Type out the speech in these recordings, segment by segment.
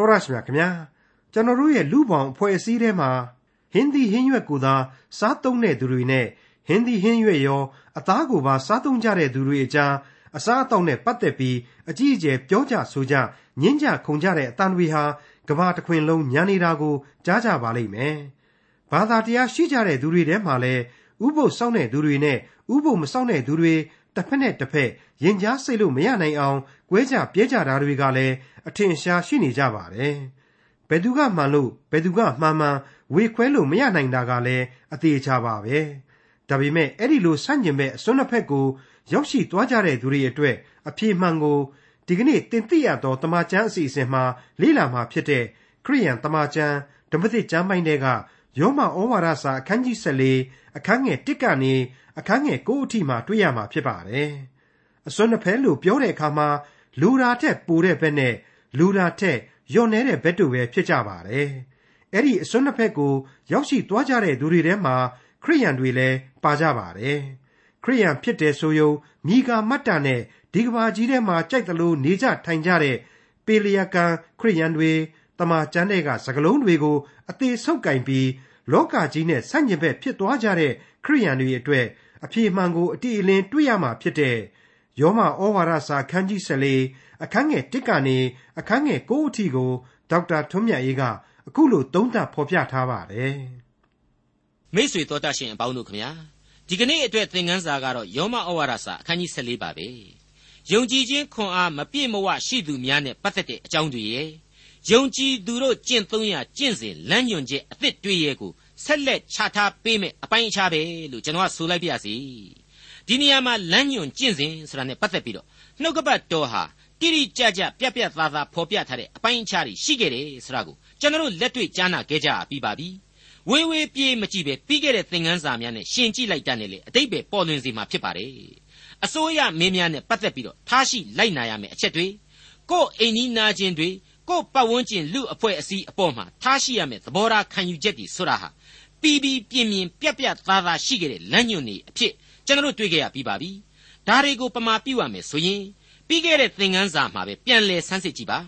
တော်ရရှိမြခင်ဗျာကျွန်တော်တို့ရဲ့လူပောင်အဖွဲ့အစည်းထဲမှာဟင်းသီးဟင်းရွက်ကိုသာစားသုံးတဲ့သူတွေနဲ့ဟင်းသီးဟင်းရွက်ရောအသားကိုပါစားသုံးကြတဲ့သူတွေအကြားအစားအသောက်နဲ့ပတ်သက်ပြီးအကြီးအကျယ်ပြောကြဆိုကြညှင်းကြခုန်ကြတဲ့အတန်တွေဟာကဘာတစ်ခွင်လုံးညံနေတာကိုကြားကြပါလိမ့်မယ်။ဘာသာတရားရှိကြတဲ့သူတွေထဲမှာလည်းဥပုပ်စောင့်တဲ့သူတွေနဲ့ဥပုပ်မစောင့်တဲ့သူတွေ တစ်ဖက်နဲ့တစ်ဖက်ရင်ကြားစိတ်လို့မရနိုင်အောင်ကွဲကြပြဲကြတာတွေကလည်းအထင်ရှားရှိနေကြပါတယ်။ဘယ်သူကမှန်လို့ဘယ်သူကမှန်မှန်ဝေခွဲလို့မရနိုင်တာကလည်းအသေးချပါပဲ။ဒါပေမဲ့အဲ့ဒီလိုဆန့်ကျင်ဘက်အစွန်းတစ်ဖက်ကိုရောက်ရှိသွားကြတဲ့သူတွေအတွက်အပြေမှန်ကိုဒီကနေ့တင်ပြရသောတမန်ကျမ်းအစီအစဉ်မှာလေ့လာမှာဖြစ်တဲ့ခရိယန်တမန်ကျမ်းဓမ္မသစ်ကျမ်းပိုင်းတွေက ယောမဩဝါဒစာအခန်းကြီး14အခန်းငယ်1ကနေအခန်းငယ်9အထိမှာတွေ့ရမှာဖြစ်ပါတယ်။အစွန်းနှစ်ဖက်လို့ပြောတဲ့အခါမှာလူရာထက်ပိုတဲ့ဘက်နဲ့လူရာထက်ညော့နေတဲ့ဘက်တို့ပဲဖြစ်ကြပါတယ်။အဲ့ဒီအစွန်းနှစ်ဖက်ကိုရောက်ရှိသွားကြတဲ့သူတွေထဲမှာခရိယန်တွေလည်းပါကြပါတယ်။ခရိယန်ဖြစ်တယ်ဆိုယုံမိဂါမတ်တာနဲ့ဒီကဘာကြီးထဲမှာကြိုက်သလိုနေကြထိုင်ကြတဲ့ပေလျာကန်ခရိယန်တွေ တမန်ကျမ်းတွေကစကလုံးတွေကိုအသေးဆုပ်ကင်ပြီးလောကကြီးနဲ့ဆန့်ကျင်ဘက်ဖြစ်သွားကြတဲ့ခရိယန်တွေအတွက်အပြေမှန်ကိုအတိအလင်းတွေ့ရမှာဖြစ်တဲ့ယောမဩဝါဒစာခန်းကြီး14အခန်းငယ်1ကနေအခန်းငယ်9အထိကိုဒေါက်တာထွန်းမြတ်အေးကအခုလိုသုံးသပ်ဖော်ပြထားပါတယ်မိတ်ဆွေတော်တတ်ရှင်အပေါင်းတို့ခမညာဒီကနေ့အတွက်သင်ခန်းစာကတော့ယောမဩဝါဒစာအခန်းကြီး14ပါပဲယုံကြည်ခြင်းခွန်အားမပြည့်မဝရှိသူများနဲ့ပတ်သက်တဲ့အကြောင်းတွေရဲ့ ယုံကြည်သူတို့ကျင့်သုံးရကျင့်စဉ်လမ်းညွှန်ချက်အသစ်တွေရဲ့ကိုဆက်လက်ချထားပေးမယ်အပိုင်းအခြားပဲလို့ကျွန်တော်ကဆိုလိုက်ပါရစေဒီနေရာမှာလမ်းညွှန်ကျင့်စဉ်ဆိုတာနဲ့ပတ်သက်ပြီးတော့နှုတ်ကပတ်တော်ဟာတိတိကျကျပြက်ပြက်သားသားဖော်ပြထားတဲ့အပိုင်းအခြားတွေရှိခဲ့တယ်ဆိုတာကိုကျွန်တော်လက်တွေ့ကြားနာခဲ့ကြပြီးပါပြီဝေးဝေးပြေးမကြည့်ပဲပြီးခဲ့တဲ့သင်ခန်းစာများနဲ့ရှင်ကြည့်လိုက်တတ်နေလေအတိတ်ပဲပေါ်လွင်စေမှာဖြစ်ပါတယ်အစိုးရမင်းများနဲ့ပတ်သက်ပြီးတော့ထားရှိလိုက်နာရမယ်အချက်တွေကိုအိမ်နီးနာချင်းတွေ ကိုပတ်ဝန်းကျင်လူအဖွဲ့အစည်းအပေါ်မှာထားရှိရမယ်သဘောထားခံယူချက်တွေဆိုတာဟာပီပီပြင်းပြင်းပြက်ပြက်သားသားရှိခဲ့တဲ့လမ်းညွှန်တွေအဖြစ်ကျွန်တော်တို့တွေ့ခဲ့ရပြီးပါပြီဒါတွေကိုပမာပြုရမယ်ဆိုရင်ပြီးခဲ့တဲ့သင်ခန်းစာမှာပဲပြန်လည်ဆန်းစစ်ကြည့်ပါ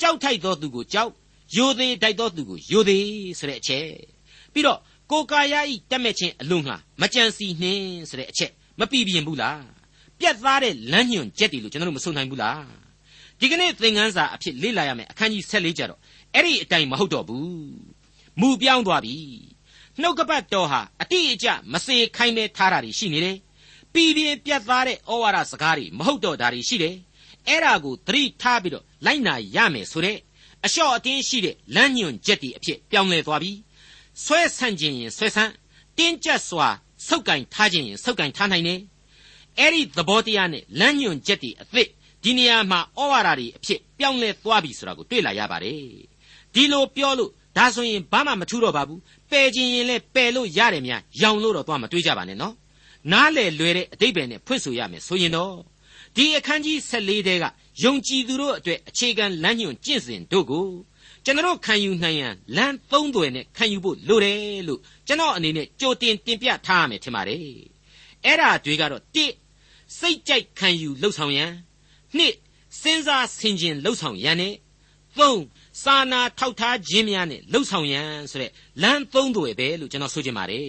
ကြောက်ထိုက်သောသူကိုကြောက်ယိုသေးတိုက်သောသူကိုယိုသေးဆိုတဲ့အချက်ပြီးတော့ကိုကာယဤတက်မဲ့ခြင်းအလုံးငှာမကြံစီနှင်းဆိုတဲ့အချက်မပြပြင်းဘူးလားပြတ်သားတဲ့လမ်းညွှန်ချက်တွေလို့ကျွန်တော်တို့မဆုံးနိုင်ဘူးလား ဒီကနေ့သင်ခန်းစာအဖြစ်လေ့လာရမယ်အခန်းကြီး14ကျတော့အဲ့ဒီအတိုင်းမဟုတ်တော့ဘူးမူပြောင်းသွားပြီနှုတ်ကပတ်တော်ဟာအတိအကျမစေခိုင်းပဲထားတာရှိနေတယ်ပြည်ပြင်းပြတ်သားတဲ့ဩဝါဒစကားတွေမဟုတ်တော့တာရှိတယ်အဲ့ဒါကိုသတိထားပြီးတော့လိုက်နာရမယ်ဆိုတဲ့အလျှော့အတင်းရှိတဲ့လမ်းညွန်ချက်တွေအဖြစ်ပြောင်းလဲသွားပြီဆွဲဆန့်ခြင်းရင်ဆွဲဆန့်တင်းကျပ်စွာဆုပ်ကင်ထားခြင်းရင်ဆုပ်ကင်ထားနိုင်တယ်အဲ့ဒီသဘောတရားနဲ့လမ်းညွန်ချက်တွေအသစ် ဒီနေရာမှာဩဝါဒတွေအဖြစ်ပြောင်းလဲသွားပြီဆိုတာကိုတွေ့လာရပါတယ်ဒီလိုပြောလို့ဒါဆိုရင်ဘာမှမထူးတော့ပါဘူးပယ်ခြင်းရင်လည်းပယ်လို့ရတယ်များရောင်လို့တော့သွားမတွေးကြပါနဲ့နော်နားလေလွယ်တဲ့အတိတ်ပဲနဲ့ဖွင့်ဆိုရမယ်ဆိုရင်တော့ဒီအခန်းကြီး14တဲကယုံကြည်သူတို့အတွက်အခြေခံလမ်းညွှန်ကျင့်စဉ်တို့ကိုကျွန်တော်ခံယူနိုင်ရန်လမ်းသုံးသွယ်နဲ့ခံယူဖို့လိုတယ်လို့ကျွန်တော်အနေနဲ့ကြိုတင်တင်ပြထားရမယ်ထင်ပါတယ်အဲ့ဒါတွေကတော့1စိတ်ကြိုက်ခံယူလှုပ်ဆောင်ရန် 2စဉ်းစားဆင်ခြင်လှုပ်ဆောင်ရန်နဲ့3စာနာထောက်ထားခြင်းများနဲ့လှုပ်ဆောင်ရန်ဆိုတဲ့လမ်းသုံးသွယ်ပဲလို့ကျွန်တော်ဆိုချင်ပါတယ်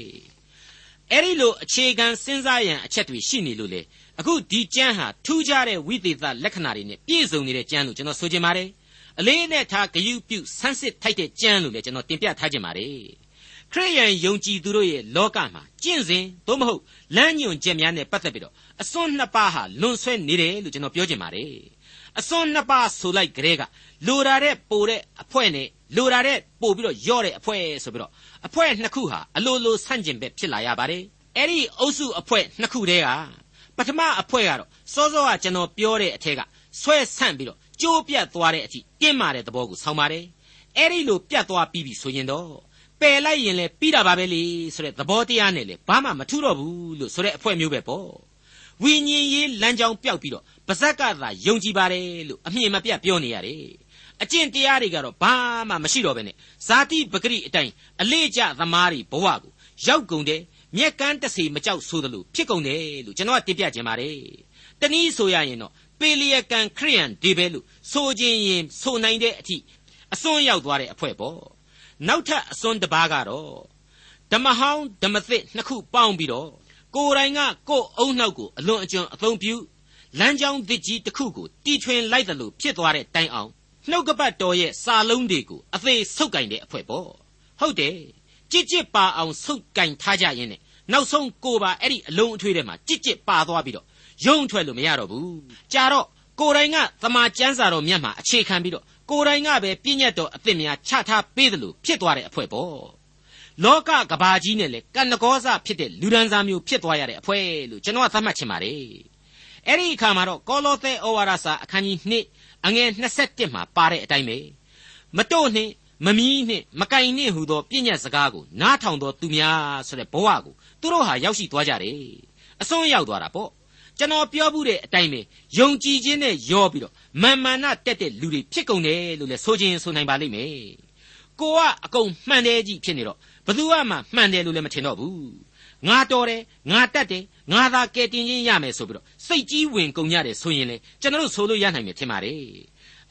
အဲ့ဒီလိုအခြေခံစဉ်းစားရန်အချက်တွေရှိနေလို့လေအခုဒီကျမ်းဟာထူးခြားတဲ့ဝိသေသလက္ခဏာတွေနဲ့ပြည့်စုံနေတဲ့ကျမ်းလို့ကျွန်တော်ဆိုချင်ပါတယ်အလေးနဲ့ထားဂယုပြုဆန်းစစ်ထိုက်တဲ့ကျမ်းလို့လည်းကျွန်တော်တင်ပြထားခြင်းပါတယ် ခရိယန်ယုံကြည်သူတို့ရဲ့လောကမှာကျင့်စဉ်သို့မဟုတ်လမ်းညွန်ချက်များနဲ့ပတ်သက်ပြီးတော့အစွန်းနှစ်ပါးဟာလွန်ဆွဲနေတယ်လို့ကျွန်တော်ပြောချင်ပါတယ်အစွန်းနှစ်ပါးဆိုလိုက်ကြတဲ့ကလိုတာတဲ့ပိုတဲ့အဖွဲ့နဲ့လိုတာတဲ့ပို့ပြီးတော့ယော့တဲ့အဖွဲ့ဆိုပြီးတော့အဖွဲ့နှစ်ခုဟာအလိုလိုဆန့်ကျင်ဘက်ဖြစ်လာရပါတယ်အဲ့ဒီအုပ်စုအဖွဲ့နှစ်ခုတည်းကပထမအဖွဲ့ကတော့စောစောကကျွန်တော်ပြောတဲ့အထက်ကဆွဲဆန့်ပြီးတော့ကြိုးပြတ်သွားတဲ့အထိတင်းမာတဲ့သဘောကိုဆောင်းပါတယ်အဲ့ဒီလိုပြတ်သွားပြီးပြီဆိုရင်တော့ ပယ်လိုက်ရင်လည်းပြီးတာပါပဲလေဆိုတဲ့သဘောတရားနဲ့လေဘာမှမထူးတော့ဘူးလို့ဆိုတဲ့အဖွဲ့မျိုးပဲပေါ့ဝိညာဉ်ရေးလမ်းကြောင်းပျောက်ပြီးတော့ပါဇက်ကသာယုံကြည်ပါတယ်လို့အမြင်မပြတ်ပြောနေရတယ်အကျင့်တရားတွေကတော့ဘာမှမရှိတော့ဘဲနဲ့ဇာတိပဂရိအတိုင်းအလေးကျသမားတွေဘဝကိုရောက်ကုန်တယ်မြက်ကန်းတစီမကြောက်ဆိုသလိုဖြစ်ကုန်တယ်လို့ကျွန်တော်ကတင်ပြခြင်းပါတယ်တနည်းဆိုရရင်တော့ပေလျကံခရိယန်ဒီပဲလို့ဆိုခြင်းရင်ဆိုနိုင်တဲ့အထိအစွန်းရောက်သွားတဲ့အဖွဲ့ပေါ့ နောက်ထပ်အစွန်းတစ်ပါးကတော့ဓမ္မဟောင်းဓမ္မသစ်နှစ်ခုပေါင်းပြီးတော့ကိုယ်တိုင်ကကိုယ်အုံနောက်ကိုအလွန်အကျွံအသုံးပြုလမ်းကြောင်းသစ်ကြီးတစ်ခုကိုတီထွင်လိုက်တယ်လို့ဖြစ်သွားတဲ့တိုင်အောင်နှုတ်ကပတ်တော်ရဲ့စာလုံးတွေကိုအသေးဆုပ်ကင်တဲ့အဖွဲ့ပေါ့ဟုတ်တယ်ကြစ်ကြစ်ပါအောင်ဆုပ်ကင်ထားကြရင်နဲ့နောက်ဆုံးကိုပါအဲ့ဒီအလုံးအထွေးထဲမှာကြစ်ကြစ်ပါသွားပြီးတော့ယုံထွက်လို့မရတော့ဘူးကြာတော့ကိုယ်တိုင်ကသမာကျမ်းစာတော်မြတ်မှာအခြေခံပြီးတော့ ကိုယ်တိုင်ကပဲပြည့်ညတ်တော်အသစ်များချထားပေးတယ်လို့ဖြစ်သွားတဲ့အဖွဲ့ပေါ့လောကကဘာကြီးနဲ့လေကန္နကောစဖြစ်တဲ့လူဒန်းစားမျိုးဖြစ်သွားရတဲ့အဖွဲ့လို့ကျွန်တော်သတ်မှတ်ချင်ပါတယ်အဲ့ဒီအခါမှာတော့ကောလောသဲဩဝါဒစာအခန်းကြီး2အငယ်27မှာပါတဲ့အတိုင်းပဲမတို့နှင့်မမီးနှင့်မကင်နှင့်ဟူသောပြည့်ညတ်စကားကိုနားထောင်သောသူများဆိုတဲ့ဘဝကိုသူတို့ဟာရောက်ရှိသွားကြတယ်အစွန်းရောက်သွားတာပေါ့ကျွန်တော်ပြောမှုတဲ့အတိုင်းပဲယုံကြည်ခြင်းနဲ့ရောပြီးတော့ မာမာနတက်တဲ့လူတွေဖြစ်ကုန်တယ်လို့လည်းဆိုခြင်းဆိုနိုင်ပါလိမ့်မယ်ကိုကအကုန်မှန်တယ်ကြီးဖြစ်နေတော့ဘသူကမှမှန်တယ်လို့လည်းမထင်တော့ဘူးငါတော်တယ်ငါတက်တယ်ငါသာကဲတင်ချင်းရမယ်ဆိုပြီးတော့စိတ်ကြီးဝင်ကုန်ကြတယ်ဆိုရင်လေကျွန်တော်တို့ဆိုလို့ရနိုင်မယ်ထင်ပါတယ်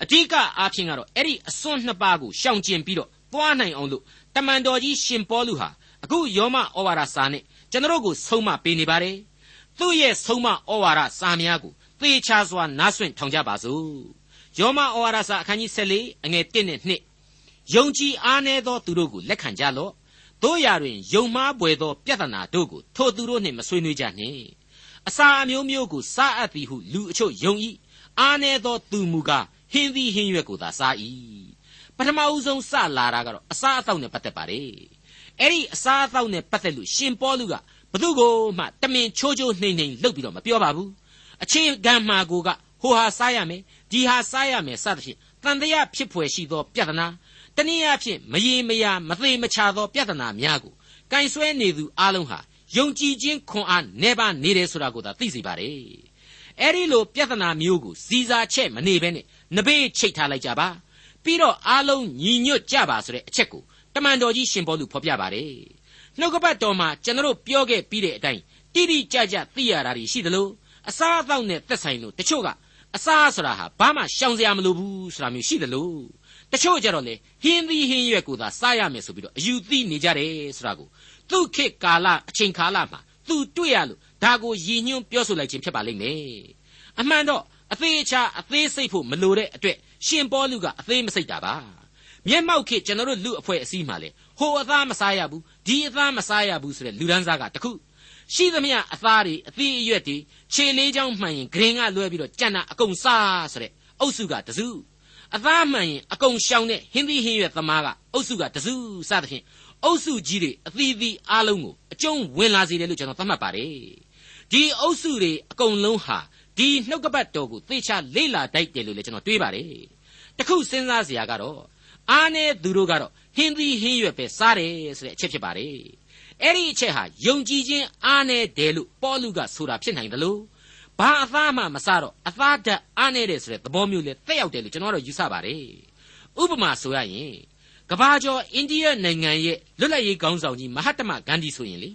အဓိကအားဖြင့်ကတော့အဲ့ဒီအစွန်းနှစ်ပါးကိုရှောင်ကျဉ်ပြီးတော့သွားနိုင်အောင်လို့တမန်တော်ကြီးရှင်ပေါလုဟာအခုယောမဩဝါဒစာနဲ့ကျွန်တော်တို့ကိုဆုံးမပေးနေပါတယ်သူ့ရဲ့ဆုံးမဩဝါဒစာများကို သေချာစွာနားဆွင့်ထောင်ကြပါစို့ယောမဩဝါဒစာအခန်းကြီး14အငယ်1နဲ့2ယုံကြည်အားနည်းသောသူတို့ကိုလက်ခံကြလော့တို့ရာတွင်ယုံမှားပွေသောပြဿနာတို့ကိုထိုသူတို့နှင့်မဆွေးနွေးကြနှင့်အစာအမျိုးမျိုးကိုစားအပ်သည်ဟုလူအချို့ယုံ၏အားနည်းသောသူမူကားဟင်းသီးဟင်းရွက်ကိုသာစား၏ပထမဦးဆုံးစလာတာကတော့အစားအသောက်နဲ့ပတ်သက်ပါတယ်အဲ့ဒီအစားအသောက်နဲ့ပတ်သက်လို့ရှင်ပေါလုကဘသူကိုမှတမင်ချိုးချိုးနှိမ့်နှိမ့်လုပ်ပြီးတော့မပြောပါဘူး အခြေခံမှာကိုကဟိုဟာစားရမယ်ဒီဟာစားရမယ်စသဖြင့်တန်တရားဖြစ်ဖွယ်ရှိသောပြဿနာတနည်းအားဖြင့်မရေမရာမသေးမချသောပြဿနာများကိုကင်ဆွဲနေသူအလုံးဟာယုံကြည်ခြင်းခွန်အားနေပါနေတယ်ဆိုတာကိုသာသိစေပါတယ်အဲ့ဒီလိုပြဿနာမျိုးကိုစီစာချက်မနေဘဲနဲ့နဘေးချိတ်ထားလိုက်ကြပါပြီးတော့အားလုံးညီညွတ်ကြပါဆိုတဲ့အချက်ကိုတမန်တော်ကြီးရှင်ဘောလူဖော်ပြပါတယ်နှုတ်ကပတ်တော်မှာကျွန်တော်ပြောခဲ့ပြီးတဲ့အတိုင်းတိတိကျကျသိရတာရှိသလို အစားအသောက်နဲ့သက်ဆိုင်လို့တချို့ကအစားဆိုတာဟာဘာမှရှောင်စရာမလိုဘူးဆိုတာမျိုးရှိသလိုတချို့ကြတော့လေဟင်းသီးဟင်းရွက်ကိုသာစားရမယ်ဆိုပြီးတော့အယူသိနေကြတယ်ဆိုတာကိုသူ့ခေတ်ကာလအချိန်ကာလမှာသူတွေ့ရလို့ဒါကိုရည်ညွှန်းပြောဆိုလိုက်ခြင်းဖြစ်ပါလိမ့်မယ်အမှန်တော့အသေးအချာအသေးစိတ်ဖို့မလိုတဲ့အတွက်ရှင်ပေါလုကအသေးမစိတ်တာပါမျက်မှောက်ခေတ်ကျွန်တော်တို့လူအဖွဲ့အစည်းမှာလေဟိုအသားမစားရဘူးဒီအသားမစားရဘူးဆိုတဲ့လူဒန်းစားကတခု ရှိသမျှအသားတွေအသီးအရွက်တွေခြေလေးချောင်းမှန်ရင်ဂရင်ကလွဲပြီးတော့ကြံ့တာအကုန်စားဆိုတဲ့အုပ်စုကတစုအသားမှန်ရင်အကုန်ရှောင်တဲ့ဟင်းသီးဟင်းရွက်သမားကအုပ်စုကတစုစသဖြင့်အုပ်စုကြီးတွေအသီးသီးအားလုံးကိုအကျုံးဝင်လာစေတယ်လို့ကျွန်တော်သတ်မှတ်ပါတယ်ဒီအုပ်စုတွေအကုန်လုံးဟာဒီနှုတ်ကပတ်တော်ကိုသေချာလေ့လာတတ်တယ်လို့လည်းကျွန်တော်တွေးပါတယ်တခုစဉ်းစားစရာကတော့အားနဲ့သူတို့ကတော့ဟင်းသီးဟင်းရွက်ပဲစားတယ်ဆိုတဲ့အချက်ဖြစ်ပါတယ် အဲ့ဒီအချက်ဟာယုံကြည်ခြင်းအားနဲ့တယ်လို့ပေါလုကဆိုတာဖြစ်နိုင်တယ်လို့ဘာအသားမှမစားတော့အသားဓာတ်အားနေတဲ့ဆိုတဲ့သဘောမျိုးလေတက်ရောက်တယ်လို့ကျွန်တော်တို့ယူဆပါတယ်ဥပမာဆိုရရင်ကဘာကျော်အိန္ဒိယနိုင်ငံရဲ့လွတ်လပ်ရေးခေါင်းဆောင်ကြီးမဟာတမဂန္ဒီဆိုရင်လေ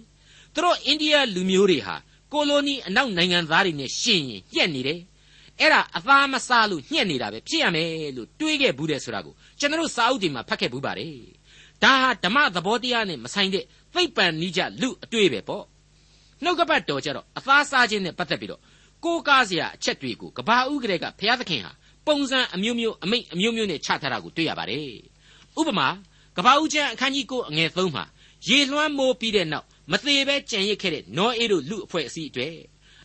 သူတို့အိန္ဒိယလူမျိုးတွေဟာကိုလိုနီအနောက်နိုင်ငံသားတွေနဲ့ရှင်ရင်ညှက်နေတယ်အဲ့ဒါအသားမစားလို့ညှက်နေတာပဲဖြစ်ရမယ်လို့တွေးခဲ့ဘူးတဲ့ဆိုတာကိုကျွန်တော်စာအုပ်တွေမှာဖတ်ခဲ့ဘူးပါတယ်ဒါဟာဓမ္မသဘောတရားနဲ့မဆိုင်တဲ့ သိပ္ပံနိကြလူအတွေ့ပဲပေါ့နှုတ်ကပတ်တော်ကြတော့အသားစားခြင်းနဲ့ပတ်သက်ပြီးတော့ကိုးကားစရာအချက်တွေကိုကဘာဥကလေးကဘုရားသခင်ဟာပုံစံအမျိုးမျိုးအမိတ်အမျိုးမျိုးနဲ့ချထားတာကိုတွေ့ရပါတယ်ဥပမာကဘာဦးကျမ်းအခန်းကြီး9အငယ်3မှာရေလွှမ်းမိုးပြီးတဲ့နောက်မသေးပဲကြံရစ်ခဲ့တဲ့နောအေးတို့လူအဖွဲ့အစည်းအတွေ့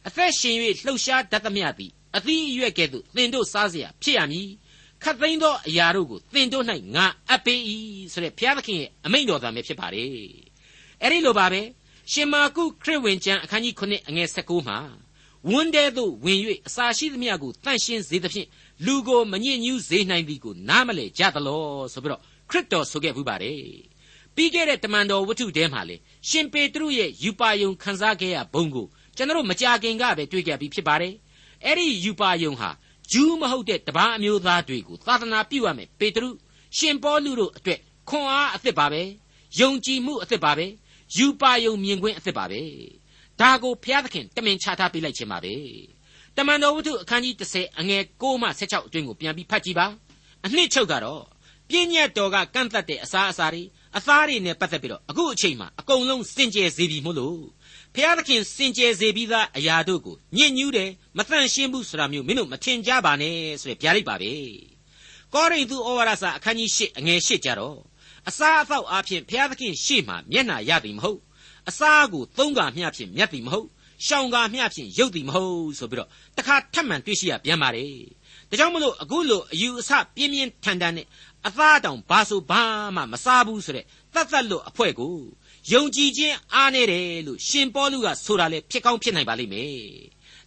အသက်ရှင်၍လှုပ်ရှားတတ်သမျှသည်အသီးအရွက်ကဲ့သို့သင်တို့စားเสียဖြစ်ရမည်ခတ်သိမ်းသောအရာတို့ကိုသင်တို့၌ငါအပ်ပေး၏ဆိုတဲ့ဘုရားသခင်ရဲ့အမိန့်တော်သားပဲဖြစ်ပါတယ် အဲ့ဒီလိုပါပဲရှင်မာကုခရစ်ဝင်ကျမ်းအခန်းကြီး9အငယ်19မှာဝန်းတဲသို့ဝင်၍အစာရှိသမျှကိုတန့်ရှင်းစေသဖြင့်လူကိုမညစ်ညူးစေနိုင်သည်ကိုနားမလည်ကြသလောဆိုပြီးတော့ခရစ်တော်ဆိုခဲ့ဘူးပါတယ်ပြီးခဲ့တဲ့တမန်တော်ဝတ္ထုထဲမှာလေရှင်ပေတရုရဲ့ယူပါယုံခန်းစားခဲ့ရဘုံကိုကျွန်တော်မကြခင်ကပဲတွေ့ကြပြီးဖြစ်ပါတယ်အဲ့ဒီယူပါယုံဟာဂျူးမဟုတ်တဲ့တပားအမျိုးသားတွေကိုသာသနာပြုရမယ်ပေတရုရှင်ပေါလုတို့အတွက်ခွန်အားအသစ်ပါပဲယုံကြည်မှုအသစ်ပါပဲ ယူပါယုံမြင်ကွင်းအသစ်ပါပဲဒါကိုဘုရားသခင်တမင်ချထားပေးလိုက်ခြင်းပါပဲတမန်တော်ဝတ္ထုအခန်းကြီး30အငယ်6မှ16အတွင်းကိုပြန်ပြီးဖတ်ကြည့်ပါအနှစ်ချုပ်ကတော့တပြည့်ညတ်တော်ကကန့်သက်တဲ့အစာအစာတွေအသားတွေနဲ့ပတ်သက်ပြီးတော့အခုအချိန်မှာအကုန်လုံးစင်ကြယ်စေပြီမို့လို့ဖျားသခင်စင်ကြယ်စေပြီးသားအရာတို့ကိုညှဉ်းညူးတယ်မတန့်ရှင်းဘူးဆိုတာမျိုးမင်းတို့မထင်ကြပါနဲ့ဆိုရပြလိုက်ပါပဲကောရိန္သုဩဝါဒစာအခန်းကြီး၈အငယ်၈ကြတော့ အစာအသောက်အဖြစ်ဖျားသခင်ရှေ့မှာမျက်နှာရသည်မဟုတ်အစာကိုသုံးကာမျှဖြင့်မြတ်သည်မဟုတ်ရှောင်ကာမျှဖြင့်ရုပ်သည်မဟုတ်ဆိုပြီးတော့တခါထပ်မံတွေ့ရှိရပြန်ပါတယ်ဒါကြောင့်မလို့အခုလိုအယူအဆပြင်းပြင်းထန်ထန်နဲ့အသားတောင်ဘာဆိုဘာမှမစားဘူးဆိုတဲ့တတ်တတ်လို့အဖွဲ့ကိုယုံကြည်ခြင်းအားနေတယ်လို့ရှင်ပေါလုကဆိုတာလေဖြစ်ကောင်းဖြစ်နိုင်ပါလိမ့်မယ်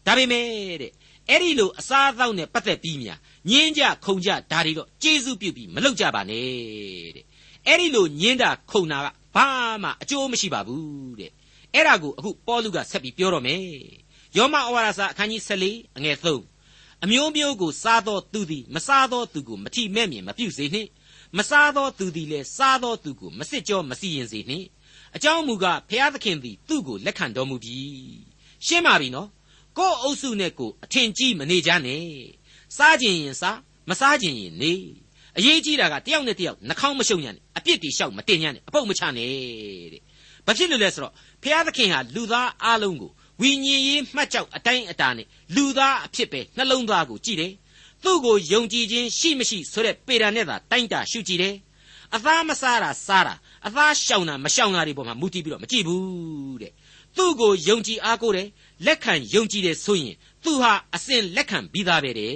ဒါပေမဲ့တဲ့အဲ့ဒီလိုအစားအသောက်နဲ့ပတ်သက်ပြီးမြာညင်းကြခုံကြဒါတွေတော့ကျေးဇူးပြုပြီးမလုပ်ကြပါနဲ့တဲ့ အဲ့ဒီလိုညင်းတာခုံတာကဘာမှအကျိုးမရှိပါဘူးတဲ့အဲ့ဒါကိုအခုပေါလုကဆက်ပြီးပြောတော့မယ်ယောမဩဝါဒစာအခန်းကြီး14အငယ်3အမျိုးမျိုးကိုစားသောသူသည်မစားသောသူကိုမထီမဲ့မြင်မပြုစေနှင့်မစားသောသူသည်လည်းစားသောသူကိုမစစ်ကြောမစီရင်စေနှင့်အကြောင်းမူကားဖျားသခင်သည်သူ့ကိုလက်ခံတော်မူပြီရှင်းပါပြီနော်ကိုယ်အုပ်စုနဲ့ကိုအထင်ကြီးမနေကြနဲ့စားခြင်းရင်စားမစားခြင်းရင်နေ အရေးကြီးတာကတယောက်နဲ့တယောက်နှာခေါင်းမရှုံညံ့နဲ့အပြစ်တွေရှောက်မတင်ညံ့နဲ့အပုတ်မချနဲ့တဲ့ဘာဖြစ်လို့လဲဆိုတော့ဖျားသခင်ဟာလူသားအလုံးကိုဝိညာဉ်ရေးမှတ်ကြောက်အတိုင်းအတာနဲ့လူသားအဖြစ်ပဲနှလုံးသားကိုကြည့်တယ်သူ့ကိုယုံကြည်ခြင်းရှိမရှိဆိုတဲ့ပေတာနဲ့သာတိုင်းတာရှုကြည့်တယ်အသားမစားတာစားတာအသားရှောင်တာမရှောင်တာတွေပေါ်မှာမူတည်ပြီးတော့မကြည့်ဘူးတဲ့သူ့ကိုယုံကြည်အားကိုးတယ်လက်ခံယုံကြည်တယ်ဆိုရင်သူဟာအစဉ်လက်ခံပြီးသားပဲတဲ့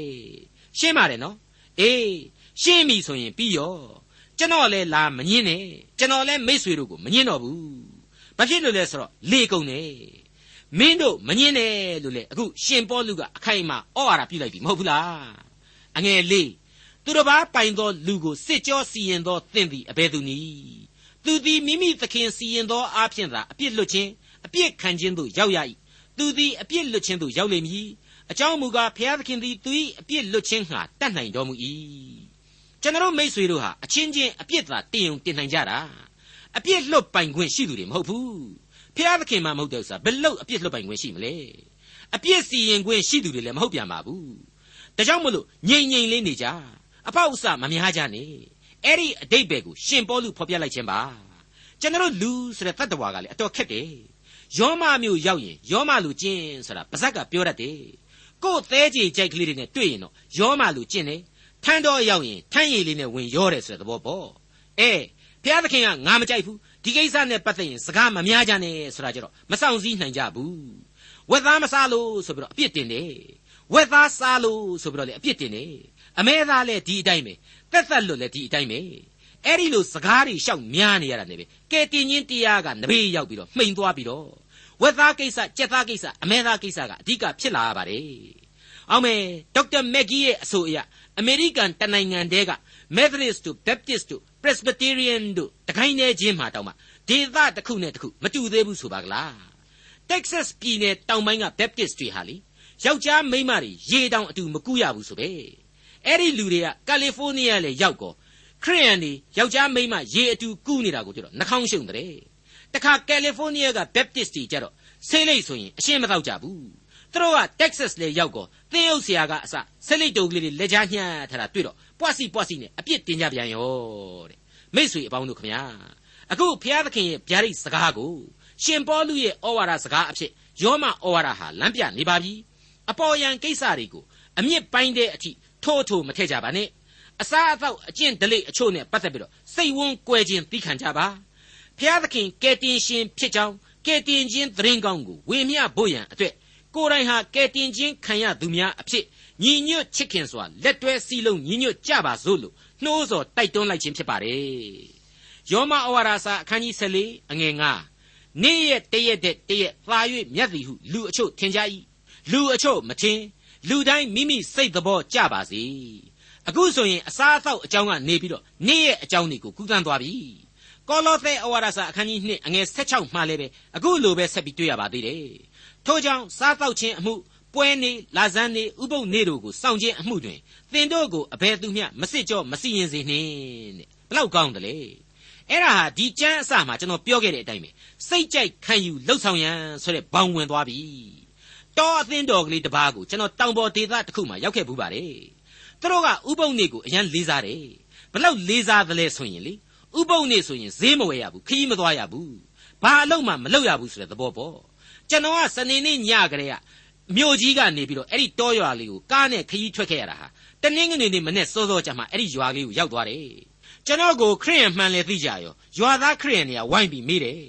ရှင်းပါတယ်နော်အေး ရှင်းပြီဆိုရင်ပြီးရောကျွန်တော်လည်းလာမငင်းနဲ့ကျွန်တော်လည်းမိတ်ဆွေတို့ကိုမငင်းတော့ဘူးဘာဖြစ်လို့လဲဆိုတော့လေကုန်တယ်မင်းတို့မငင်းနဲ့လို့လေအခုရှင်ပေါလုကအခိုင်အမာဩဝါဒပြုလိုက်ပြီမဟုတ်ဘူးလားအငယ်လေးသူတစ်ပါးပိုင်သောလူကိုစစ်ကြောစီရင်သောသင်သည်အဘယ်သူနည်းသူသည်မိမိသခင်စီရင်သောအားဖြင့်သာအပြစ်လွတ်ခြင်းအပြစ်ခံခြင်းသို့ရောက်ရ၏သူသည်အပြစ်လွတ်ခြင်းသို့ရောက်လိမ့်မည်အကြောင်းမူကားဘုရားသခင်သည်သူ၏အပြစ်လွတ်ခြင်းဟာတတ်နိုင်တော်မူ၏ ကျွန်တော်မိษွေတို့ဟာအချင်းချင်းအပြစ်သာတင်ုံတင်နိုင်ကြတာအပြစ်လွတ်ပိုင်ခွင့်ရှိသူတွေမဟုတ်ဘူးဘုရားသခင်မှမဟုတ်တဲ့ဥစ္စာဘယ်လို့အပြစ်လွတ်ပိုင်ခွင့်ရှိမလဲအပြစ်စီရင်ခွင့်ရှိသူတွေလည်းမဟုတ်ပြန်ပါဘူးဒါကြောင့်မလို့ငြိမ်ငြိမ်လေးနေကြအဖောက်အစမများကြနဲ့အဲ့ဒီအတိတ်ပဲကိုရှင်ပေါလုဖော်ပြလိုက်ခြင်းပါကျွန်တော်လူဆိုတဲ့တတ္တဝါကလည်းအတော်ခက်တယ်ယောမမျိုးရောက်ရင်ယောမလူကျင့်ဆိုတာပါဇက်ကပြောတတ်တယ်ကိုယ်သဲကြေကြိုက်ကလေးတွေနဲ့တွေ့ရင်တော့ယောမလူကျင့်တယ် ထန်းတော်ရောက်ရင်ထန်းရည်လေးနဲ့ဝင်ရောတယ်ဆိုတဲ့သဘောပေါ့အဲဘုရားသခင်ကငါမကြိုက်ဘူးဒီကိစ္စနဲ့ပတ်သက်ရင်စကားမများကြနဲ့ဆိုတာကြတော့မဆောင်စည်းနိုင်ကြဘူးဝက်သားမစားလို့ဆိုပြီးတော့အပြစ်တင်တယ်ဝက်သားစားလို့ဆိုပြီးတော့လေအပြစ်တင်တယ်အမဲသားလည်းဒီအတိုင်းပဲတက်သက်လွတ်လည်းဒီအတိုင်းပဲအဲ့ဒီလိုစကားတွေရှောက်များနေရတာ ਨੇ ပဲကဲတင်ချင်းတရားကနဘေးရောက်ပြီးတော့မှိန်သွားပြီးတော့ဝက်သားကိစ္စကြက်သားကိစ္စအမဲသားကိစ္စကအဓိကဖြစ်လာရပါတယ်အောင်မယ်ဒေါက်တာမက်ဂီရဲ့အဆိုအရ အမေရိကန်တနိုင်ငံတည်းက Methodist တို့ Baptist တို့ Presbyterian တို့တခိုင်းနေချင်းမှာတောင်မှဒေသတစ်ခုနဲ့တစ်ခုမတူသေးဘူးဆိုပါကလား Texas ပြည်နယ်တောင်ပိုင်းက Baptist တွေဟာလေယောက်ျားမိန်းမတွေရေတောင်အတူမကူရဘူးဆိုပဲအဲ့ဒီလူတွေကကယ်လီဖိုးနီးယားလေရောက်ကောခရိယန်တွေယောက်ျားမိန်းမရေအတူကူးနေတာကိုကြတော့နှာခေါင်းရှုံတယ်တခါကယ်လီဖိုးနီးယားက Baptist တွေကြတော့ဆေးလိပ်ဆိုရင်အရှင်းမတော့ကြဘူး သူတို့က Texas လေရောက်ကောသင်းအုပ်ဆရာကအစဆက်လိတ်တုံကလေးတွေလက်ချညှမ်းထားတာတွေ့တော့ပွားစီပွားစီနဲ့အပြစ်တင်ကြပြန်ရောတဲ့မိတ်ဆွေအပေါင်းတို့ခင်ဗျာအခုဘုရားသခင်ရဲ့ဗျာဒိတ်စကားကိုရှင်ပေါလုရဲ့ဩဝါဒစကားအဖြစ်ယောမဩဝါဒဟာလမ်းပြနေပါပြီအပေါ်ယံကိစ္စတွေကိုအမြင့်ပိုင်းတဲ့အထိထိုးထိုးမထည့်ကြပါနဲ့အစားအသောက်အကျင့်ဒလိအချို့နဲ့ပတ်သက်ပြီးတော့စိတ်ဝန်းကွဲခြင်းသိခံကြပါဘုရားသခင်ကယ်တင်ရှင်ဖြစ်ကြောင်းကယ်တင်ခြင်းသတင်းကောင်းကိုဝေမျှဖို့ရန်အတွက် ကိုယ်တိုင်ဟာကယ်တင်ခြင်းခံရသူများအဖြစ်ညီညွတ်ချစ်ခင်စွာလက်တွဲစည်းလုံးညီညွတ်ကြပါစို့လို့နှိုးဆော်တိုက်တွန်းလိုက်ခြင်းဖြစ်ပါတယ်ယောမဩဝါဒစာအခန်းကြီး14အငယ်9နေ့ရက်တရက်တဲ့တရက်သာ၍မြတ်သည်ဟုလူအချို့ထင်ကြ၏လူအချို့မထင်လူတိုင်းမိမိစိတ်သဘောကြပါစေအခုဆိုရင်အစားအသောက်အကြောင်းကနေပြီးတော့နေ့ရက်အကြောင်းတွေကိုကူးကန်းသွားပြီကောလောသဲဩဝါဒစာအခန်းကြီး2အငယ်16မှလည်းပဲအခုလိုပဲဆက်ပြီးတွေ့ရပါသေးတယ် ထို့ကြောင့်စားသောက်ခြင်းအမှုပွဲနေလာဇန်းနေဥပုပ်နေတို့ကိုစောင့်ခြင်းအမှုတွင်သင်တို့ကိုအဘယ်သူမျှမစစ်ကြောမစီရင်စေနှင့်တဲ့ဘလောက်ကောင်းတယ်လေအဲ့ဒါဟာဒီကျမ်းအစမှာကျွန်တော်ပြောခဲ့တဲ့အတိုင်းပဲစိတ်ကြိုက်ခံယူလှုပ်ဆောင်ရန်ဆိုတဲ့ဘောင်ဝင်သွားပြီတောအသင်းတော်ကလေးတစ်ပါးကိုကျွန်တော်တောင်ပေါ်ဒေသတစ်ခုမှာရောက်ခဲ့ဘူးပါတယ်သူတို့ကဥပုံနေကိုအရန်လေးစားတယ်ဘလောက်လေးစားသလဲဆိုရင်လေဥပုံနေဆိုရင်ဈေးမဝယ်ရဘူးခရီးမသွားရဘူးဘာအလုပ်မှမလုပ်ရဘူးဆိုတဲ့သဘောပေါ့ ကျွန်တော်ကစနေနေ့ညကလေးကမြို့ကြီးကနေပြီးတော့အဲ့ဒီတောရွာလေးကိုကားနဲ့ခရီးထွက်ခဲ့ရတာဟာတနင်္ဂနွေနေ့မနေ့စောစောကြမှာအဲ့ဒီရွာလေးကိုရောက်သွားတယ်ကျွန်တော်ကိုခရိယန်မှန်လေသိကြရောရွာသားခရိယန်တွေကဝိုင်းပြီးမိတယ်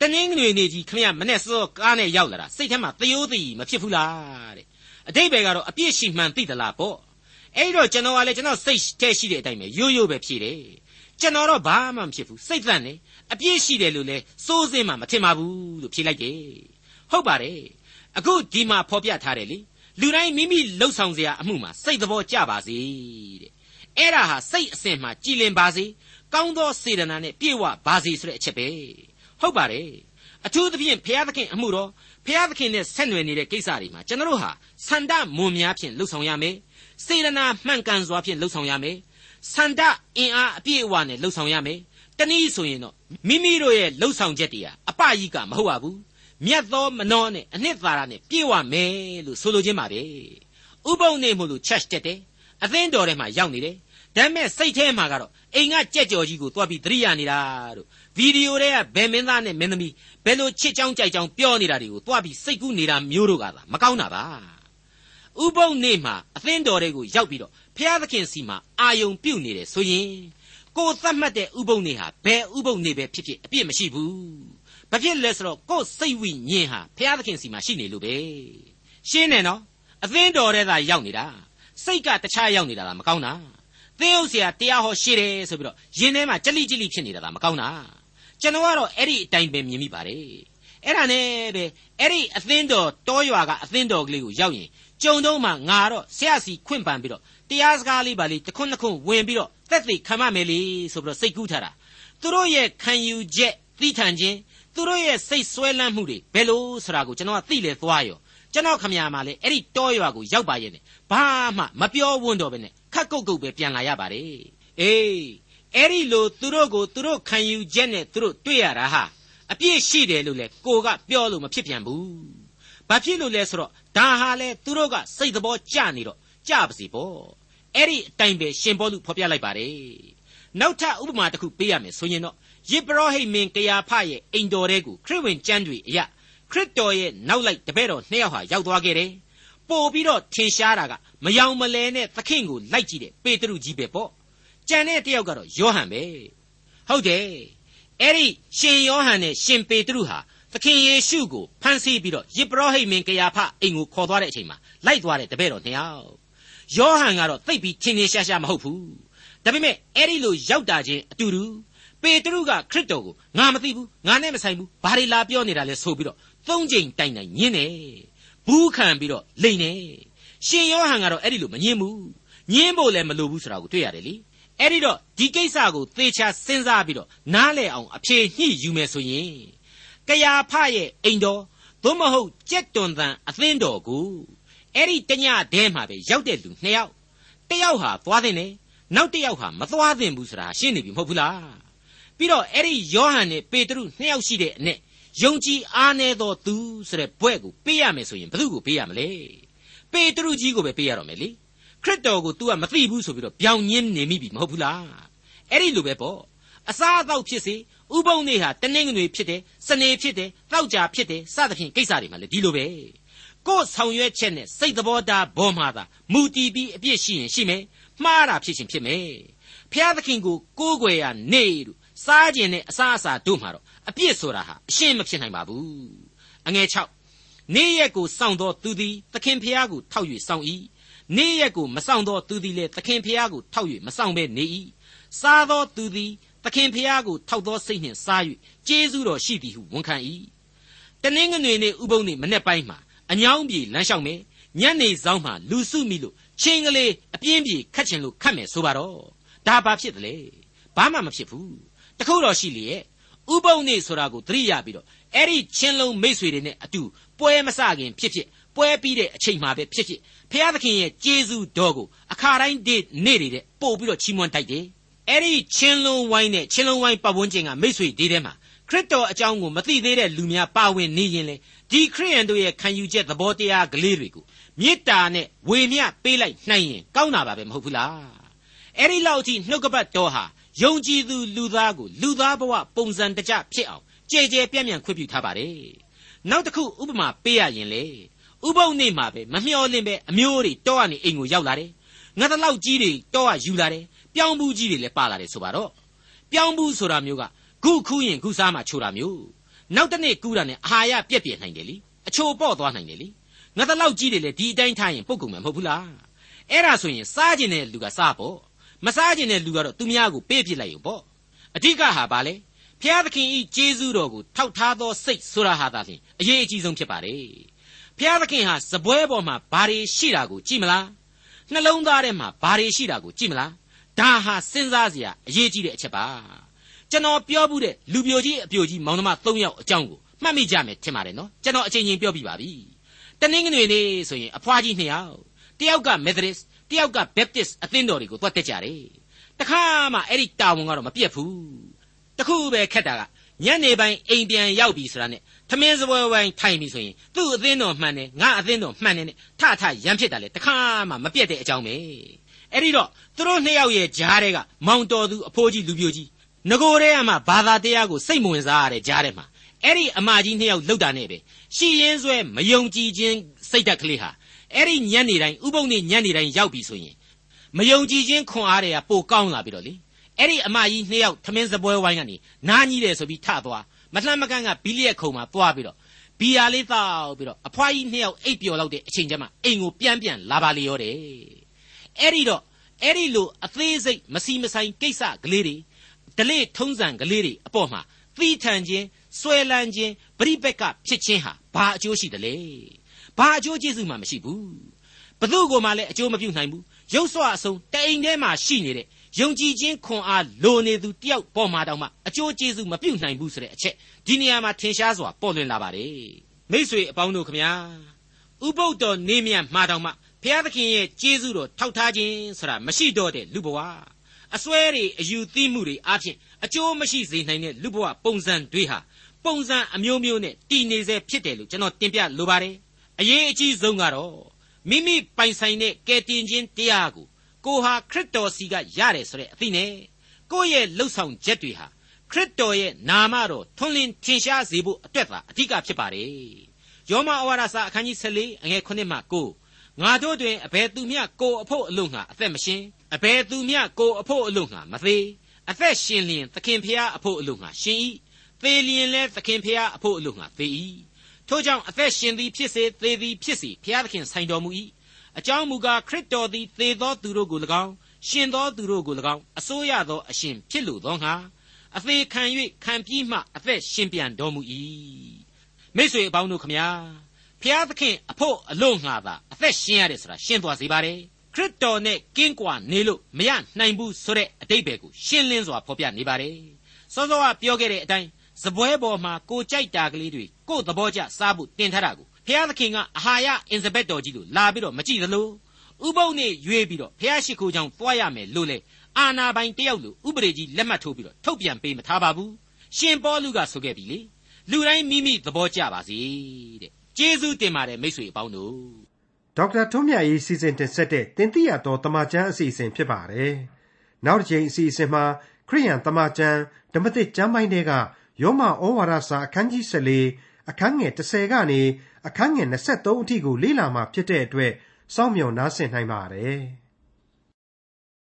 တနင်္ဂနွေနေ့ကြီးခမရမနေ့စောကားနဲ့ရောက်လာတာစိတ်ထဲမှာသယိုးသိမဖြစ်ဘူးလားတဲ့အတိတ်ဘယ်ကတော့အပြစ်ရှိမှန်သိသလားပေါ့အဲ့တော့ကျွန်တော်ကလည်းကျွန်တော်စိတ်ထဲရှိတဲ့အတိုင်းပဲရိုးရိုးပဲဖြေတယ်ကျွန်တော်တော့ဘာမှမဖြစ်ဘူးစိတ်သက်နေအပြည့်ရှိတယ်လို့လဲစိုးစင်းမှမထင်ပါဘူးလို့ဖြေလိုက်တယ် ဟုတ်ပါတယ်အခုဒီမှာဖော်ပြထားတယ်လေလူတိုင်းမိမိလှုပ်ဆောင်စရာအမှုမှာစိတ်သဘောကျပါစေတဲ့အဲ့ဒါဟာစိတ်အစဉ်မှာကြည်လင်ပါစေကောင်းသောစေတနာနဲ့ပြည့်ဝပါစေဆိုတဲ့အချက်ပဲဟုတ်ပါတယ်အထူးသဖြင့်ဘုရားသခင်အမှုတော်ဘုရားသခင်နဲ့ဆက်နွယ်နေတဲ့ကိစ္စတွေမှာကျွန်တော်တို့ဟာဆန္ဒမွန်များဖြင့်လှုပ်ဆောင်ရမယ်စေတနာမှန်ကန်စွာဖြင့်လှုပ်ဆောင်ရမယ်ဆန္ဒအင်အားအပြည့်အဝနဲ့လှုပ်ဆောင်ရမယ်တနည်းဆိုရင်တော့မိမိတို့ရဲ့လှုပ်ဆောင်ချက်တွေဟာအပကြီးကမဟုတ်ပါဘူး မြတ်သောမနှောနဲ့အနှစ်သာရနဲ့ပြည့်ဝမယ်လို့ဆိုလိုခြင်းပါပဲဥပုံနေမို့လို့ church တက်တယ်အသင်းတော်ထဲမှာရောက်နေတယ်ဒါပေမဲ့စိတ်ထဲမှာကတော့အိမ်ကကြက်ကြော်ကြီးကိုသွားပြီးသတိရနေတာတို့ဗီဒီယိုတွေကဘယ်မင်းသားနဲ့မင်းသမီးဘယ်လိုချစ်ချောင်းကြိုက်ချောင်းပြောနေတာတွေကိုသွားပြီးစိတ်ကူးနေတာမျိုးတို့ကသာမကောင်းတာပါဥပုံနေမှာအသင်းတော်တွေကိုရောက်ပြီးတော့ဖျားသခင်စီမှာအာယုံပြုတ်နေတယ်ဆိုရင်ကိုသတ်မှတ်တဲ့ဥပုံနေဟာဘယ်ဥပုံနေပဲဖြစ်ဖြစ်အပြစ်မရှိဘူး ဘာဖြစ်လဲဆိုတော့ကိုယ်စိတ်ဝိညာဉ်ဟာဘုရားသခင်စီမှာရှိနေလို့ပဲရှင်းတယ်နော်အသင်းတော်ထဲသာရောက်နေတာစိတ်ကတခြားရောက်နေတာလားမကောင်းတာသင်းဥစရာတရားဟောရှိတယ်ဆိုပြီးတော့ယင်ထဲမှာကြလိကြလိဖြစ်နေတာလားမကောင်းတာကျွန်တော်ကတော့အဲ့ဒီအတိုင်းပဲမြင်မိပါတယ်အဲ့ဒါနဲ့ပဲအဲ့ဒီအသင်းတော်တောရွာကအသင်းတော်ကလေးကိုရောက်ရင်ကြုံတော့မှငါတော့ဆရာစီခွင့်ပန်ပြီးတော့တရားစကားလေးပါလေးတခွန်းတခွန်းဝင်ပြီးတော့သက်သေခံမမယ်လေဆိုပြီးတော့စိတ်ကူးထားတာသူတို့ရဲ့ခံယူချက်သိထန်ခြင်း သူတို့ရဲ့စိတ်ဆွဲလန်းမှုတွေဘယ်လိုဆိုတာကိုကျွန်တော်ကသိလေသွားရောကျွန်တော်ခမညာမှာလေအဲ့ဒီတောရွာကိုရောက်ပါရဲ့နဲ့ဘာမှမပြောဝန်းတော့ပဲနဲ့ခက်ကုတ်ကုတ်ပဲပြန်လာရပါတယ်အေးအဲ့ဒီလိုသူတို့ကိုသူတို့ခံယူချက်နဲ့သူတို့တွေ့ရတာဟာအပြည့်ရှိတယ်လို့လေကိုကပြောလို့မဖြစ်ပြန်ဘူးဘာဖြစ်လို့လဲဆိုတော့ဒါဟာလေသူတို့ကစိတ်သဘောကျနေတော့ကြပါစီပေါ့အဲ့ဒီအတိုင်းပဲရှင်ဘောလူဖော်ပြလိုက်ပါတယ်နောက်ထပ်ဥပမာတစ်ခုပေးရမယ်ဆိုရင်တော့ ယေဘရဟိတ်မင်းကယာဖရဲ့အိမ်တော်ထဲကိုခရစ်ဝင်ကျမ်းတွေအရခရစ်တော်ရဲ့နောက်လိုက်တပည့်တော်နှစ်ယောက်ဟာရောက်သွားခဲ့တယ်။ပို့ပြီးတော့ထင်ရှားတာကမယောင်မလဲနဲ့သခင်ကိုလိုက်ကြည့်တဲ့ပေတရုကြီးပဲပေါ့။ကြံတဲ့တယောက်ကတော့ယောဟန်ပဲ။ဟုတ်တယ်။အဲ့ဒီရှင်ယောဟန်နဲ့ရှင်ပေတရုဟာသခင်ယေရှုကိုဖမ်းဆီးပြီးတော့ယေဘရဟိတ်မင်းကယာဖအိမ်ကိုခေါ်သွားတဲ့အချိန်မှာလိုက်သွားတဲ့တပည့်တော်နှစ်ယောက်။ယောဟန်ကတော့သိပ်ပြီးထင်ထင်ရှားရှားမဟုတ်ဘူး။ဒါပေမဲ့အဲ့ဒီလိုရောက်တာချင်းအတူတူ ပေတရုကခရစ်တော်ကိုငါမသိဘူးငါနဲ့မဆိုင်ဘူးဘာတွေလာပြောနေတာလဲဆိုပြီးတော့သုံးချိန်တိုင်တိုင်ညင်းတယ်ဘူးခံပြီးတော့လိန်တယ်ရှင်ယောဟန်ကတော့အဲ့ဒီလိုမညင်းဘူးညင်းဖို့လည်းမလိုဘူးဆိုတာကိုတွေ့ရတယ်လေအဲ့ဒီတော့ဒီကိစ္စကိုသေချာစဉ်းစားပြီးတော့နားလည်အောင်အဖြေညှိယူမယ်ဆိုရင်ကယာဖရဲ့အိမ်တော်သို့မဟုတ်ကြက်တွန်တန်အသင်းတော်ကိုအဲ့ဒီတညတဲမှာပဲရောက်တဲ့လူနှစ်ယောက်တယောက်ဟာသွားတဲ့နဲ့နောက်တယောက်ဟာမသွားသင့်ဘူးဆိုတာရှင်းနေပြီမဟုတ်ဘူးလား ပြီးတော့အဲ့ဒီယောဟန်နဲ့ပေတရုနှစ်ယောက်ရှိတဲ့အ내ယုံကြည်အားနည်းသောသူဆိုတဲ့ဘွဲ့ကိုပေးရမယ်ဆိုရင်ဘယ်သူ့ကိုပေးရမလဲပေတရုကြီးကိုပဲပေးရတော့မယ်လေခရစ်တော်ကို तू ကမသိဘူးဆိုပြီးတော့ပြောင်းညင်းနေမိပြီမဟုတ်ဘူးလားအဲ့ဒီလိုပဲပေါ့အစားအသောက်ဖြစ်စေဥပုံနေဟာတနင်္ဂနွေဖြစ်တယ်စနေဖြစ်တယ်တောက်ကြဖြစ်တယ်စသဖြင့်ကိစ္စတွေမှာလည်းဒီလိုပဲကိုယ်ဆောင်ရွက်ချက်နဲ့စိတ်တော်သားဘောမှာသာမူတည်ပြီးအပြစ်ရှိရင်ရှိမယ်မှားတာဖြစ်ရှင်ဖြစ်မယ်ဖျားသခင်ကိုကိုးကွယ်ရနေလို့ စားခြင်းနဲ့အစားအစာတို့မှာတော့အပြစ်ဆိုတာဟာအရှင်းမဖြစ်နိုင်ပါဘူးအငယ်6နေ့ရက်ကိုစောင့်သောသူသည်သခင်ဖျားကိုထောက်၍စောင့်၏နေ့ရက်ကိုမစောင့်သောသူသည်လည်းသခင်ဖျားကိုထောက်၍မစောင့်ဘဲနေ၏စားသောသူသည်သခင်ဖျားကိုထောက်သောစိတ်နှင့်စား၍ကျေးဇူးတော်ရှိသည်ဟုဝန်ခံ၏တနင်္ဂနွေနေ့ဥပုံနေ့မနေ့ပိုင်းမှာအညောင်းပြေလမ်းလျှောက်မယ်ညနေဆောင်မှာလူစုမိလို့ချင်းကလေးအပြင်းပြေခတ်ချင်လို့ခတ်မယ်ဆိုပါတော့ဒါဘာဖြစ်သလဲဘာမှမဖြစ်ဘူး တခုတော့ရှိလေရဲ့ဥပုံနေဆိုတာကိုသတိရပြီးတော့အဲ့ဒီချင်းလုံးမိတ်ဆွေတွေနဲ့အတူပွဲမစခင်ဖြစ်ဖြစ်ပွဲပြီးတဲ့အချိန်မှာပဲဖြစ်ဖြစ်ဖျားသခင်ရဲ့ကျေးဇူးတော်ကိုအခါတိုင်းနေ့နေ့တွေတဲ့ပို့ပြီးတော့ချီးမွမ်းတိုက်တယ်အဲ့ဒီချင်းလုံးဝိုင်းနဲ့ချင်းလုံးဝိုင်းပတ်ဝန်းကျင်ကမိတ်ဆွေတွေထဲမှာခရစ်တော်အကြောင်းကိုမသိသေးတဲ့လူများပါဝင်နေရင်လေဒီခရိယန်တို့ရဲ့ခံယူချက်သဘောတရားကလေးတွေကိုမေတ္တာနဲ့ဝေမျှပေးလိုက်နိုင်ရင်ကောင်းတာပါပဲမဟုတ်ဘူးလားအဲ့ဒီလောက်အထိနှုတ်ကပတ်တော်ဟာ ယုံကြည်သူလူသားကိုလူသားဘဝပုံစံတကျဖြစ်အောင်ကြဲကြဲပြန့်ပြန့်ခွင့်ပြုထားပါတယ်နောက်တစ်ခုဥပမာပေးရရင်လေဥပုပ်နေ့မှာပဲမမျှော်လင့်ပဲအမျိုးတွေတောကနေအိမ်ကိုရောက်လာတယ်ငါတလောက်ကြီးတွေတောကယူလာတယ်ပြောင်းဘူးကြီးတွေလည်းပါလာတယ်ဆိုပါတော့ပြောင်းဘူးဆိုတာမျိုးကခုခူးရင်ခုစားမှချိုတာမျိုးနောက်တစ်နေ့ကူးတာနဲ့အာဟာရပြက်ပြက်နိုင်တယ်လीအချိုပေါ့သွားနိုင်တယ်လीငါတလောက်ကြီးတွေလည်းဒီအတိုင်းထားရင်ပုတ်ကုန်မှာမဟုတ်ဘူးလားအဲ့ဒါဆိုရင်စားကျင်တဲ့လူကစားပေါ့ မစားကျင်တဲ့လူကတော့သူများကိုပေးပြစ်လိုက်ရုံပေါ့အဓိကဟာဘာလဲဖျားသခင်ဤကျေးဇူးတော်ကိုထောက်ထားသောစိတ်ဆိုတာဟာသာလျှင်အရေးအကြီးဆုံးဖြစ်ပါတယ်ဖျားသခင်ဟာစပွဲပေါ်မှာဘာတွေရှိတာကိုကြည့်မလားနှလုံးသားထဲမှာဘာတွေရှိတာကိုကြည့်မလားဒါဟာစဉ်းစားစရာအရေးကြီးတဲ့အချက်ပါကျွန်တော်ပြောဘူးတဲ့လူပြိုကြီးအပြိုကြီးမောင်နှမ၃ယောက်အကြောင်းကိုမှတ်မိကြမယ်ထင်ပါတယ်နော်ကျွန်တော်အချိန်ချင်းပြောပြပါပြီတနင်္ဂနွေနေ့ဆိုရင်အဖွားကြီးနှစ်ယောက်တယောက်ကမက်သရစ်တ ယောက်က Baptist အသင်းတော်တွေကိုသွားတက်ကြတယ်တခါမှအဲ့ဒီတာဝန်ကတော့မပြတ်ဘူးတခုပဲခက်တာကညနေပိုင်းအိမ်ပြန်ရောက်ပြီဆိုတာနဲ့သမင်းစပွဲဝိုင်းထိုင်ပြီဆိုရင်သူ့အသင်းတော်မှန်တယ်ငါအသင်းတော်မှန်တယ်နဲ့ထထရမ်းဖြစ်တာလေတခါမှမပြတ်တဲ့အကြောင်းပဲအဲ့ဒီတော့သူတို့နှစ်ယောက်ရဲ့ဂျားတွေကမောင်တော်သူအဖိုးကြီးလူပြိုကြီးငကိုတဲ့ကမှဘာသာတရားကိုစိတ်မဝင်စားရတဲ့ဂျားတဲ့မှာအဲ့ဒီအမကြီးနှစ်ယောက်လှုပ်တာနဲ့ပဲရှီရင်ဆွဲမယုံကြည်ခြင်းစိတ်ဓာတ်ကလေးဟာ အဲ့ဒီညနေတိုင်းဥပုံနေညနေတိုင်းရောက်ပြီဆိုရင်မယုံကြည်ခြင်းခွန်အားတွေကပိုကောင်းလာပြီတော့လေအဲ့ဒီအမကြီးနှစ်ယောက်သမင်းစပွဲဝိုင်းကနေနားကြီးတယ်ဆိုပြီးထသွားမလှမ်းမကန့်ကဘီလီရဲ့ခုံမှာသွားပြီးတော့ဘီယာလေးတောက်ပြီးတော့အဖွားကြီးနှစ်ယောက်အိပ်ပျော်လောက်တဲ့အချိန်ကျမှအိမ်ကိုပြန်ပြန်လာပါလေရောတယ်အဲ့ဒီတော့အဲ့ဒီလိုအသေးစိတ်မစီမဆိုင်ကိစ္စကလေးတွေဒလေထုံးစံကလေးတွေအပေါ်မှာသီးထန်ခြင်းဆွဲလန်းခြင်းပရိပက်ကဖြစ်ခြင်းဟာဘာအကျိုးရှိတယ်လဲ ဘာအကျိုးကျေးဇူးမှမရှိဘူးဘသူ့ကိုမှလည်းအကျိုးမပြုနိုင်ဘူးရုပ်စွာအဆုံးတအိမ်ထဲမှာရှိနေတဲ့ယုံကြည်ခြင်းခွန်အားလိုနေသူတယောက်ပေါ်မှာတောင်မှအကျိုးကျေးဇူးမပြုနိုင်ဘူးဆိုတဲ့အချက်ဒီနေရာမှာထင်ရှားစွာပေါ်လွင်လာပါတယ်မိษွေအပေါင်းတို့ခမညာဥပုပ်တော်နေမြမှာတောင်မှဘုရားသခင်ရဲ့ကျေးဇူးတော်ထောက်ထားခြင်းဆိုတာမရှိတော့တဲ့လူဘဝအစွဲတွေအယူသီးမှုတွေအပြင်အကျိုးမရှိစေနိုင်တဲ့လူဘဝပုံစံတွေဟာပုံစံအမျိုးမျိုးနဲ့တည်နေစေဖြစ်တယ်လို့ကျွန်တော်တင်ပြလိုပါတယ် အရေးအကြီးဆုံးကတော့မိမိပိုင်ဆိုင်တဲ့ကယ်တင်ခြင်းတရားကိုကိုဟာခရစ်တော်စီကရတယ်ဆိုတဲ့အသိနဲ့ကိုယ့်ရဲ့လှုပ်ဆောင်ချက်တွေဟာခရစ်တော်ရဲ့နာမတော်ထွန်းလင်းထင်ရှားစေဖို့အတွက်သာအဓိကဖြစ်ပါတယ်ယောမဩဝါဒစာအခန်းကြီး14အငယ်9မှ9ငါတို့တွင်အဘယ်သူမျှကိုအဖို့အလို့ငှာအသက်မရှင်အဘယ်သူမျှကိုအဖို့အလို့ငှာမသေးအသက်ရှင်လျင်သခင်ဖျားအဖို့အလို့ငှာရှင်၏သေလျင်လဲသခင်ဖျားအဖို့အလို့ငှာသေ၏ ထို့ကြောင့်အသက်ရှင်သည်ဖြစ်စေသေသည်ဖြစ်စေဖျားသခင်ဆိုင်တော်မူ၏အကြောင်းမူကားခရစ်တော်သည်သေသောသူတို့ကို၎င်းရှင်သောသူတို့ကို၎င်းအစိုးရသောအရှင်ဖြစ်လိုသောငါအသေးခံ၍ခံပြီးမှအသက်ရှင်ပြန်တော်မူ၏မိတ်ဆွေအပေါင်းတို့ခမညာဖျားသခင်အဖို့အလို့ငါသာအသက်ရှင်ရတယ်ဆိုတာရှင်းသွားစေပါတယ်ခရစ်တော်နဲ့ကင်းကွာနေလို့မရနိုင်ဘူးဆိုတဲ့အတိတ်ပဲကိုရှင်းလင်းစွာဖော်ပြနေပါတယ်စောစောကပြောခဲ့တဲ့အတိုင်း စပွဲပေါ်မှာကိုကြိုက်တာကလေးတွေကိုသဘောကျစားဖို့တင်ထားတာကိုဖျားသခင်ကအဟာရအင်စပက်တော်ကြီးလို့လာပြီးတော့မကြည့်သလိုဥပုပ်နေရွေးပြီးတော့ဖျားရှိခိုးကြောင့်တွားရမယ်လို့လေအာနာပိုင်တယောက်လို့ဥပဒေကြီးလက်မှတ်ထိုးပြီးတော့ထုတ်ပြန်ပေးမထားပါဘူးရှင်ပေါလုကဆိုခဲ့ပြီလေလူတိုင်းမိမိသဘောကျပါစေတဲ့ကျေးဇူးတင်ပါတယ်မိတ်ဆွေအပေါင်းတို့ဒေါက်တာထွန်းမြတ်ရေးစီစဉ်တင်ဆက်တဲ့တင်ပြရတော်တမချန်းအစီအစဉ်ဖြစ်ပါတယ်နောက်တစ်ချိန်အစီအစဉ်မှာခရိယန်တမချန်းဓမ္မသစ်ကျမ်းပိုင်းတွေက ယောမဩဝါဒစာအခန်းကြီး14အခန်းငယ်30ကနေအခန်းငယ်23အထိကိုလေ့လာမှဖြစ်တဲ့အတွက်စောင့်မျှော်နားဆင်နိုင်ပါတယ်။